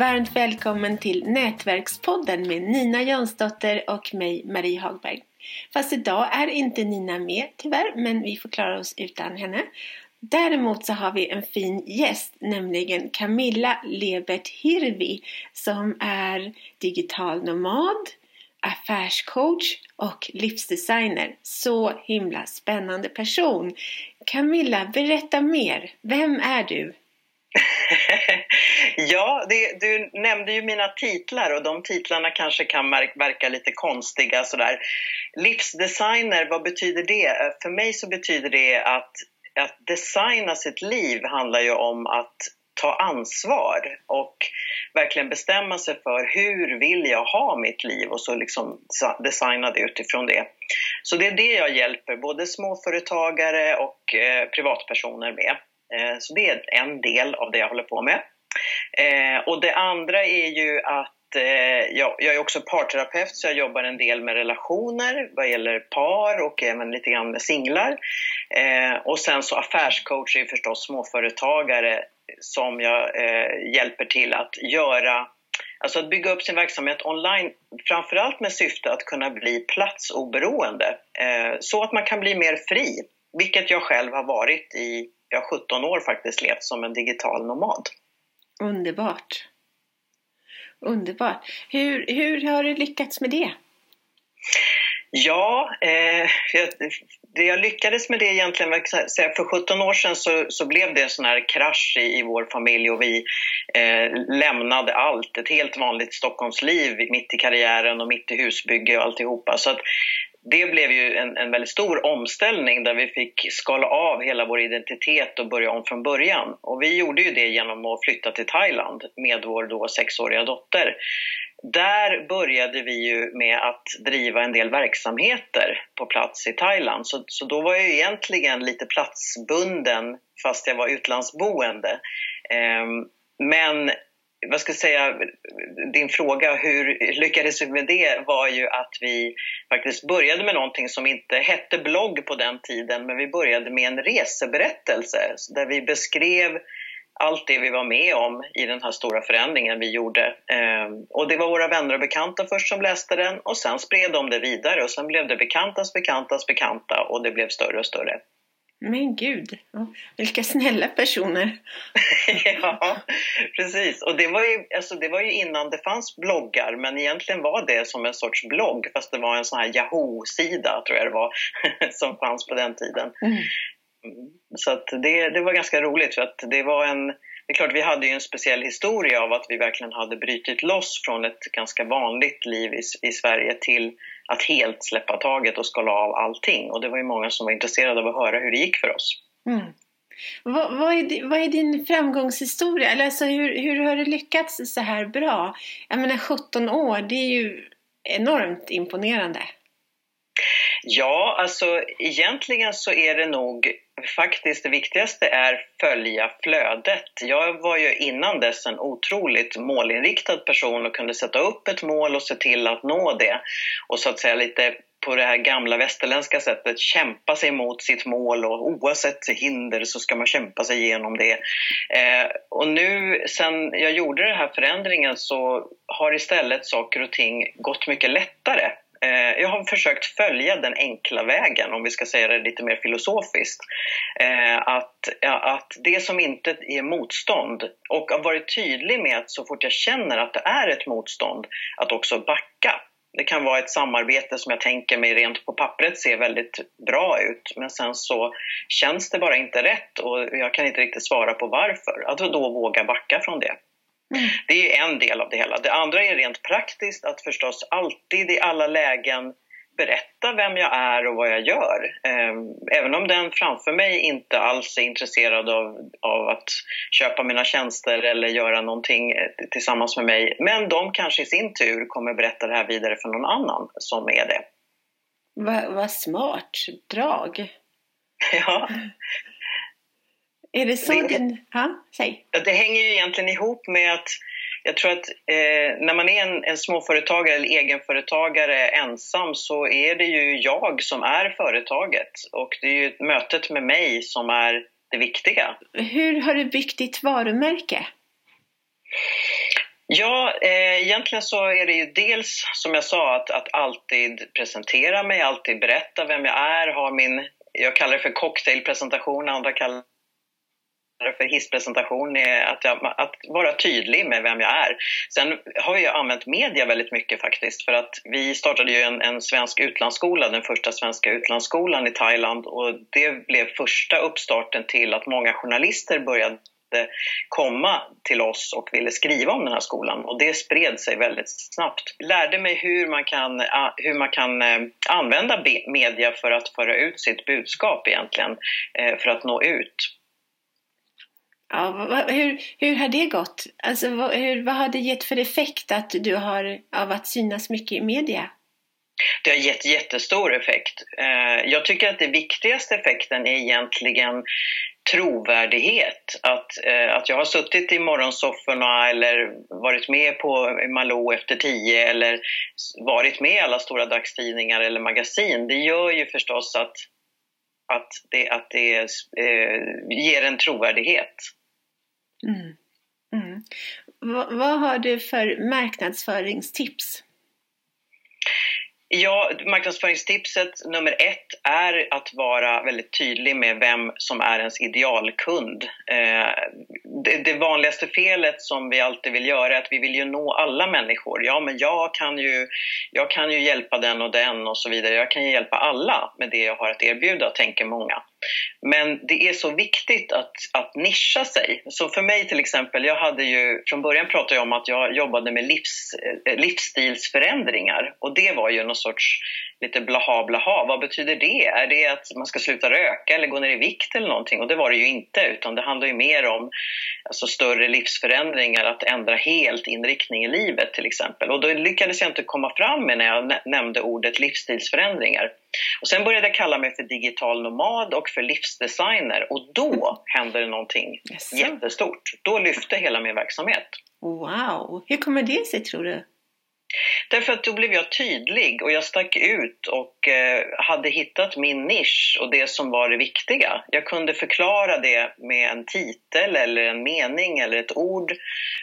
varmt välkommen till Nätverkspodden med Nina Jansdotter och mig Marie Hagberg. Fast idag är inte Nina med tyvärr, men vi får klara oss utan henne. Däremot så har vi en fin gäst, nämligen Camilla Lebert Hirvi som är digital nomad, affärscoach och livsdesigner. Så himla spännande person! Camilla, berätta mer. Vem är du? ja, det, du nämnde ju mina titlar och de titlarna kanske kan verka lite konstiga sådär. Livsdesigner, vad betyder det? För mig så betyder det att, att designa sitt liv handlar ju om att ta ansvar och verkligen bestämma sig för hur vill jag ha mitt liv och så liksom designa det utifrån det. Så det är det jag hjälper både småföretagare och eh, privatpersoner med. Eh, så det är en del av det jag håller på med. Eh, och det andra är ju att eh, jag, är också parterapeut så jag jobbar en del med relationer vad gäller par och även lite grann med singlar. Eh, och sen så affärscoach är förstås småföretagare som jag eh, hjälper till att göra Alltså att bygga upp sin verksamhet online, framförallt med syfte att kunna bli platsoberoende. Eh, så att man kan bli mer fri, vilket jag själv har varit i jag 17 år faktiskt levt som en digital nomad. Underbart! Underbart! Hur, hur har du lyckats med det? Ja, eh, det jag lyckades med det egentligen, för 17 år sedan så, så blev det en sån här krasch i, i vår familj och vi eh, lämnade allt, ett helt vanligt Stockholmsliv mitt i karriären och mitt i husbygge och alltihopa. Så att det blev ju en, en väldigt stor omställning där vi fick skala av hela vår identitet och börja om från början. Och vi gjorde ju det genom att flytta till Thailand med vår då sexåriga dotter. Där började vi ju med att driva en del verksamheter på plats i Thailand. Så, så då var jag egentligen lite platsbunden fast jag var utlandsboende. Eh, men vad ska jag säga, din fråga hur lyckades vi med det var ju att vi faktiskt började med någonting som inte hette blogg på den tiden men vi började med en reseberättelse där vi beskrev allt det vi var med om i den här stora förändringen vi gjorde. Ehm, och det var våra vänner och bekanta först som läste den och sen spred de det vidare och sen blev det bekantas bekantas bekanta och det blev större och större. Men gud, vilka snälla personer! ja, precis. Och det var, ju, alltså det var ju innan det fanns bloggar, men egentligen var det som en sorts blogg, fast det var en sån här Yahoo-sida, tror jag det var, som fanns på den tiden. Mm. Så att det, det var ganska roligt, för att det var en... Det är klart, vi hade ju en speciell historia av att vi verkligen hade brutit loss från ett ganska vanligt liv i, i Sverige till att helt släppa taget och skala av allting. Och det var ju många som var intresserade av att höra hur det gick för oss. Mm. Vad, vad, är, vad är din framgångshistoria? Eller alltså, hur, hur har du lyckats så här bra? Jag menar 17 år, det är ju enormt imponerande. Ja, alltså egentligen så är det nog faktiskt det viktigaste är följa flödet. Jag var ju innan dess en otroligt målinriktad person och kunde sätta upp ett mål och se till att nå det. Och så att säga lite på det här gamla västerländska sättet kämpa sig mot sitt mål och oavsett hinder så ska man kämpa sig igenom det. Eh, och nu sen jag gjorde den här förändringen så har istället saker och ting gått mycket lättare. Eh, jag har försökt följa den enkla vägen, om vi ska säga det lite mer filosofiskt. Eh, att, att det som inte är motstånd, och har varit tydlig med att så fort jag känner att det är ett motstånd, att också backa. Det kan vara ett samarbete som jag tänker mig rent på pappret ser väldigt bra ut men sen så känns det bara inte rätt och jag kan inte riktigt svara på varför. Att då våga backa från det. Det är en del av det hela. Det andra är rent praktiskt att förstås alltid i alla lägen berätta vem jag är och vad jag gör. Ehm, även om den framför mig inte alls är intresserad av, av att köpa mina tjänster eller göra någonting eh, tillsammans med mig. Men de kanske i sin tur kommer berätta det här vidare för någon annan som är det. Vad va smart drag! Ja. Är det så det. Ja, säg. Det hänger ju egentligen ihop med att jag tror att eh, när man är en, en småföretagare eller egenföretagare ensam så är det ju jag som är företaget och det är ju mötet med mig som är det viktiga. Hur har du byggt ditt varumärke? Ja, eh, egentligen så är det ju dels som jag sa att, att alltid presentera mig, alltid berätta vem jag är, ha min, jag kallar det för cocktailpresentation, andra kallar för hisspresentation, att, jag, att vara tydlig med vem jag är. Sen har jag använt media väldigt mycket faktiskt för att vi startade ju en, en svensk utlandsskola, den första svenska utlandsskolan i Thailand och det blev första uppstarten till att många journalister började komma till oss och ville skriva om den här skolan och det spred sig väldigt snabbt. Lärde mig hur man kan, hur man kan eh, använda media för att föra ut sitt budskap egentligen, eh, för att nå ut. Ja, hur, hur har det gått? Alltså, vad, hur, vad har det gett för effekt att du har, av att synas mycket i media? Det har gett jättestor effekt. Eh, jag tycker att den viktigaste effekten är egentligen trovärdighet. Att, eh, att jag har suttit i morgonsofforna eller varit med på Malou efter tio eller varit med i alla stora dagstidningar eller magasin, det gör ju förstås att, att det, att det eh, ger en trovärdighet. Mm. Mm. vad, har du för marknadsföringstips? Ja, marknadsföringstipset nummer ett är att vara väldigt tydlig med vem som är ens idealkund. Eh, det, det, vanligaste felet som vi alltid vill göra är att vi vill ju nå alla människor. Ja, men jag kan ju, jag kan ju hjälpa den och den och så vidare. Jag kan ju hjälpa alla med det jag har att erbjuda, tänker många. Men det är så viktigt att, att nischa sig. Så för mig till exempel, jag hade ju, från början pratade jag om att jag jobbade med livs, eh, livsstilsförändringar och det var ju någon sorts lite blaha blaha. Vad betyder det? Är det att man ska sluta röka eller gå ner i vikt eller någonting? Och det var det ju inte, utan det handlar ju mer om alltså, större livsförändringar, att ändra helt inriktning i livet till exempel. Och då lyckades jag inte komma fram med när jag nämnde ordet livsstilsförändringar. Och sen började jag kalla mig för digital nomad och för livsdesigner och då hände det någonting yes. jättestort. Då lyfte hela min verksamhet. Wow! Hur kommer det sig tror du? Därför att då blev jag tydlig och jag stack ut och eh, hade hittat min nisch och det som var det viktiga. Jag kunde förklara det med en titel eller en mening eller ett ord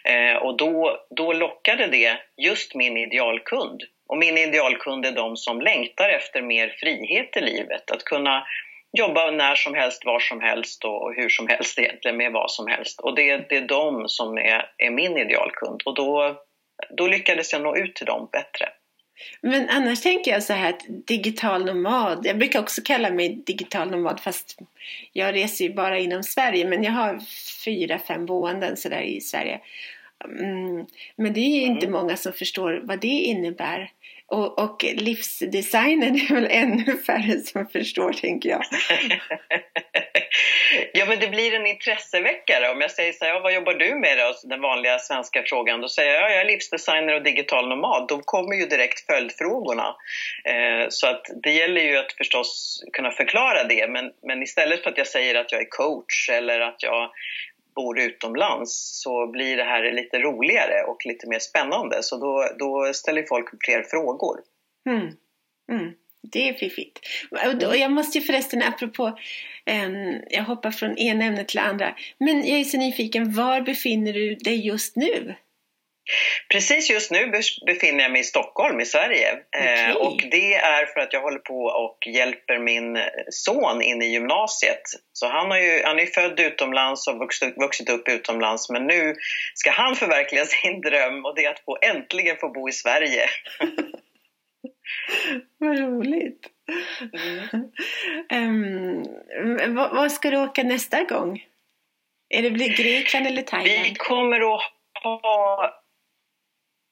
eh, och då, då lockade det just min idealkund. Och min idealkund är de som längtar efter mer frihet i livet, att kunna jobba när som helst, var som helst och hur som helst egentligen med vad som helst. Och det, det är de som är, är min idealkund och då då lyckades jag nå ut till dem bättre. Men annars tänker jag så här att digital nomad, jag brukar också kalla mig digital nomad fast jag reser ju bara inom Sverige men jag har fyra, fem boenden sådär i Sverige. Mm, men det är inte mm. många som förstår vad det innebär. Och, och livsdesignen är väl ännu färre som förstår, tänker jag. ja, men det blir en intresseväckare. Om jag säger så här, ja, vad jobbar du med då? Den vanliga svenska frågan. Då säger jag, ja, jag är livsdesigner och digital nomad. Då kommer ju direkt följdfrågorna. Eh, så att det gäller ju att förstås kunna förklara det. Men, men istället för att jag säger att jag är coach eller att jag bor utomlands så blir det här lite roligare och lite mer spännande. Så då, då ställer folk fler frågor. Mm. Mm. Det är fiffigt. Och jag måste ju förresten, apropå, ehm, jag hoppar från ena ämnet till andra. Men jag är så nyfiken, var befinner du dig just nu? Precis just nu befinner jag mig i Stockholm i Sverige. Okay. Eh, och det är för att jag håller på och hjälper min son in i gymnasiet. Så han, har ju, han är född utomlands och vuxit, vuxit upp utomlands men nu ska han förverkliga sin dröm och det är att få, äntligen få bo i Sverige. Vad roligt! Mm. Um, vad ska du åka nästa gång? Är det Grekland eller Thailand? Vi kommer att ha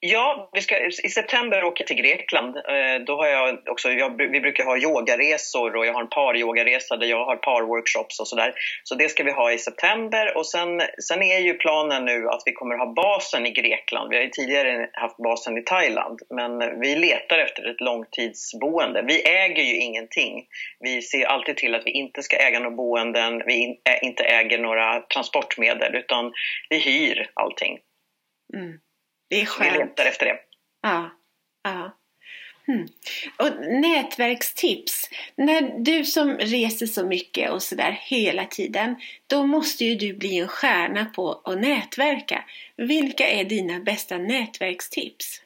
Ja, vi ska, i september åker jag till Grekland. Eh, då har jag också, jag, vi brukar ha yogaresor och jag har en paryogaresa där jag har parworkshops och sådär. Så det ska vi ha i september och sen, sen är ju planen nu att vi kommer ha basen i Grekland. Vi har ju tidigare haft basen i Thailand men vi letar efter ett långtidsboende. Vi äger ju ingenting. Vi ser alltid till att vi inte ska äga några boenden, vi inte äger några transportmedel utan vi hyr allting. Mm. Det är skönt. Vi letar efter det. Ja. ja. Mm. Och nätverkstips. När du som reser så mycket och sådär hela tiden, då måste ju du bli en stjärna på att nätverka. Vilka är dina bästa nätverkstips?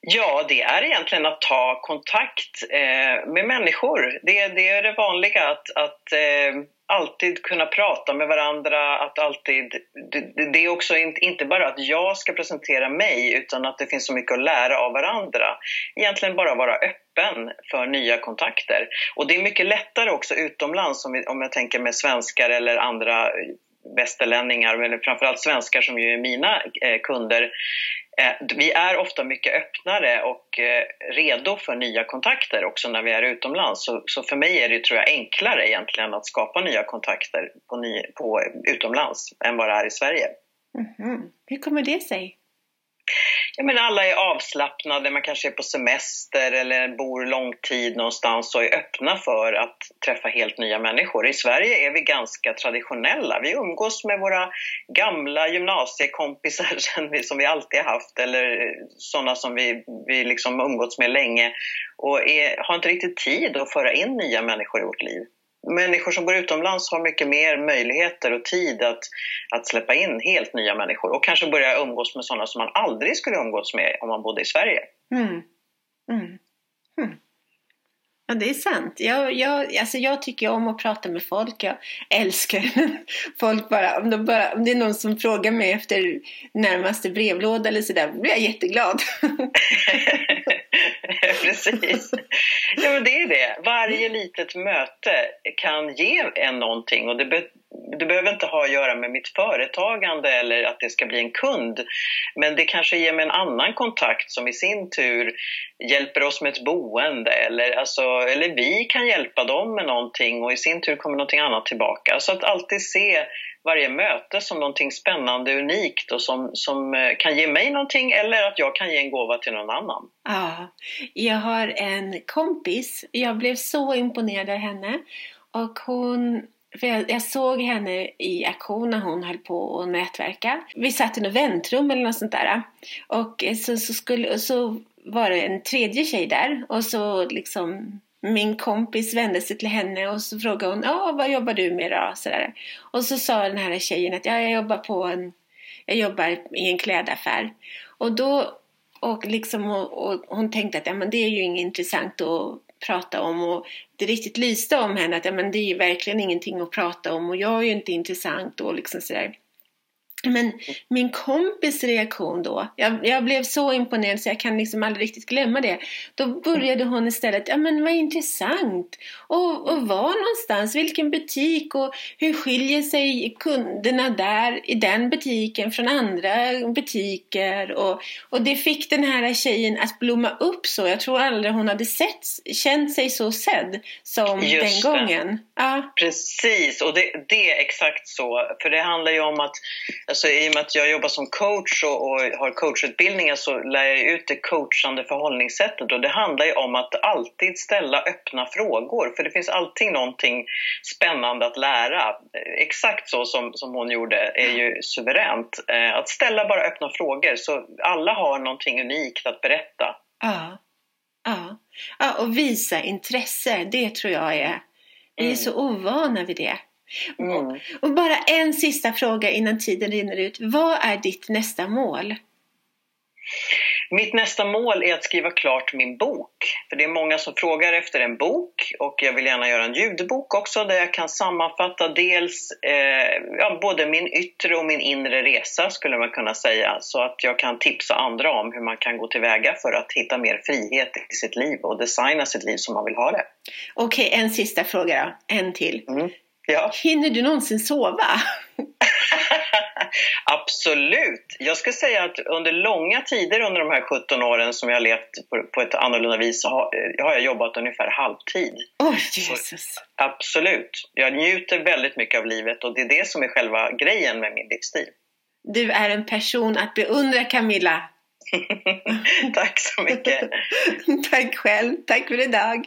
Ja, det är egentligen att ta kontakt eh, med människor. Det, det, är det vanliga, att, att eh, alltid kunna prata med varandra, att alltid... Det, det är också inte, inte bara att jag ska presentera mig, utan att det finns så mycket att lära av varandra. Egentligen bara vara öppen för nya kontakter. Och det är mycket lättare också utomlands, om, om jag tänker med svenskar eller andra västerlänningar, men framförallt svenskar som ju är mina eh, kunder, Eh, vi är ofta mycket öppnare och eh, redo för nya kontakter också när vi är utomlands. Så, för mig är det tror jag, enklare egentligen att skapa nya kontakter på, ny, på utomlands än vad det är i Sverige. Mm -hmm. Hur kommer det sig? Ja, men alla är avslappnade, man kanske är på semester eller bor lång tid någonstans och är öppna för att träffa helt nya människor. I Sverige är vi ganska traditionella. Vi umgås med våra gamla gymnasiekompisar som vi alltid har haft eller sådana som vi, vi liksom umgåtts med länge och är, har inte riktigt tid att föra in nya människor i vårt liv människor som bor utomlands har mycket mer möjligheter och tid att, att släppa in helt nya människor och kanske börja umgås med sådana som man aldrig skulle umgås med om man bodde i Sverige. Mm. Mm. Mm. Ja, det är sant. Jag, jag, alltså jag tycker om att prata med folk. Jag älskar folk bara. Om, de bara. om det är någon som frågar mig efter närmaste brevlåda eller sådär, blir jag jätteglad. Precis. Ja, men det är det. Varje litet möte kan ge en någonting och det, be det behöver inte ha att göra med mitt företagande eller att det ska bli en kund. Men det kanske ger mig en annan kontakt som i sin tur hjälper oss med ett boende eller, alltså, eller vi kan hjälpa dem med någonting och i sin tur kommer någonting annat tillbaka. Så att alltid se varje möte som någonting spännande, unikt och som, som eh, kan ge mig någonting eller att jag kan ge en gåva till någon annan. Ja, jag har en kompis, jag blev så imponerad av henne och hon för jag, jag, såg henne i aktion när hon höll på att nätverka. Vi satt i något väntrum eller något sånt där. Och så, så, skulle, så var det en tredje tjej där och så liksom min kompis vände sig till henne och så frågade hon ja, vad jobbar du med då? Så där. Och så sa den här tjejen att ja, jag jobbar på en jag jobbar i en klädaffär. Och då och liksom och, och hon tänkte att ja, men det är ju inget intressant att prata om och det riktigt lyste om henne att ja, men det är ju verkligen ingenting att prata om och jag är ju inte intressant och liksom sådär. Men min kompis reaktion då, jag, jag, blev så imponerad så jag kan liksom aldrig riktigt glömma det. Då började hon istället, ja men vad intressant. Och, och var någonstans, vilken butik och hur skiljer sig kunderna där i den butiken från andra butiker. Och, och det fick den här tjejen att blomma upp så. Jag tror aldrig hon hade sett, känt sig så sedd som Just den gången. Ja. Precis, och det, det är exakt så. För det handlar ju om att Alltså, I och med att jag jobbar som coach och, och har coachutbildningar så lär jag ut det coachande förhållningssättet. Och det handlar ju om att alltid ställa öppna frågor. För det finns alltid någonting spännande att lära. Exakt så som, som hon gjorde är ju suveränt. Eh, att ställa bara öppna frågor så alla har någonting unikt att berätta. Ja, ja. ja och visa intresse, det tror jag är... Vi är mm. så ovana vid det. Mm. Och bara en sista fråga innan tiden rinner ut. Vad är ditt nästa mål? Mitt nästa mål är att skriva klart min bok. För Det är många som frågar efter en bok och jag vill gärna göra en ljudbok också där jag kan sammanfatta dels eh, ja, både min yttre och min inre resa skulle man kunna säga så att jag kan tipsa andra om hur man kan gå tillväga för att hitta mer frihet i sitt liv och designa sitt liv som man vill ha det. Okej, en sista fråga då. En till. Mm. Ja. Hinner du någonsin sova? Absolut! Jag ska säga att under långa tider under de här 17 åren som jag har levt på, på ett annorlunda vis så har, har jag jobbat ungefär halvtid. Oh, Jesus! Så, absolut! Jag njuter väldigt mycket av livet och det är det som är själva grejen med min livsstil. Du är en person att beundra Camilla! Tack så mycket! Tack själv! Tack för idag!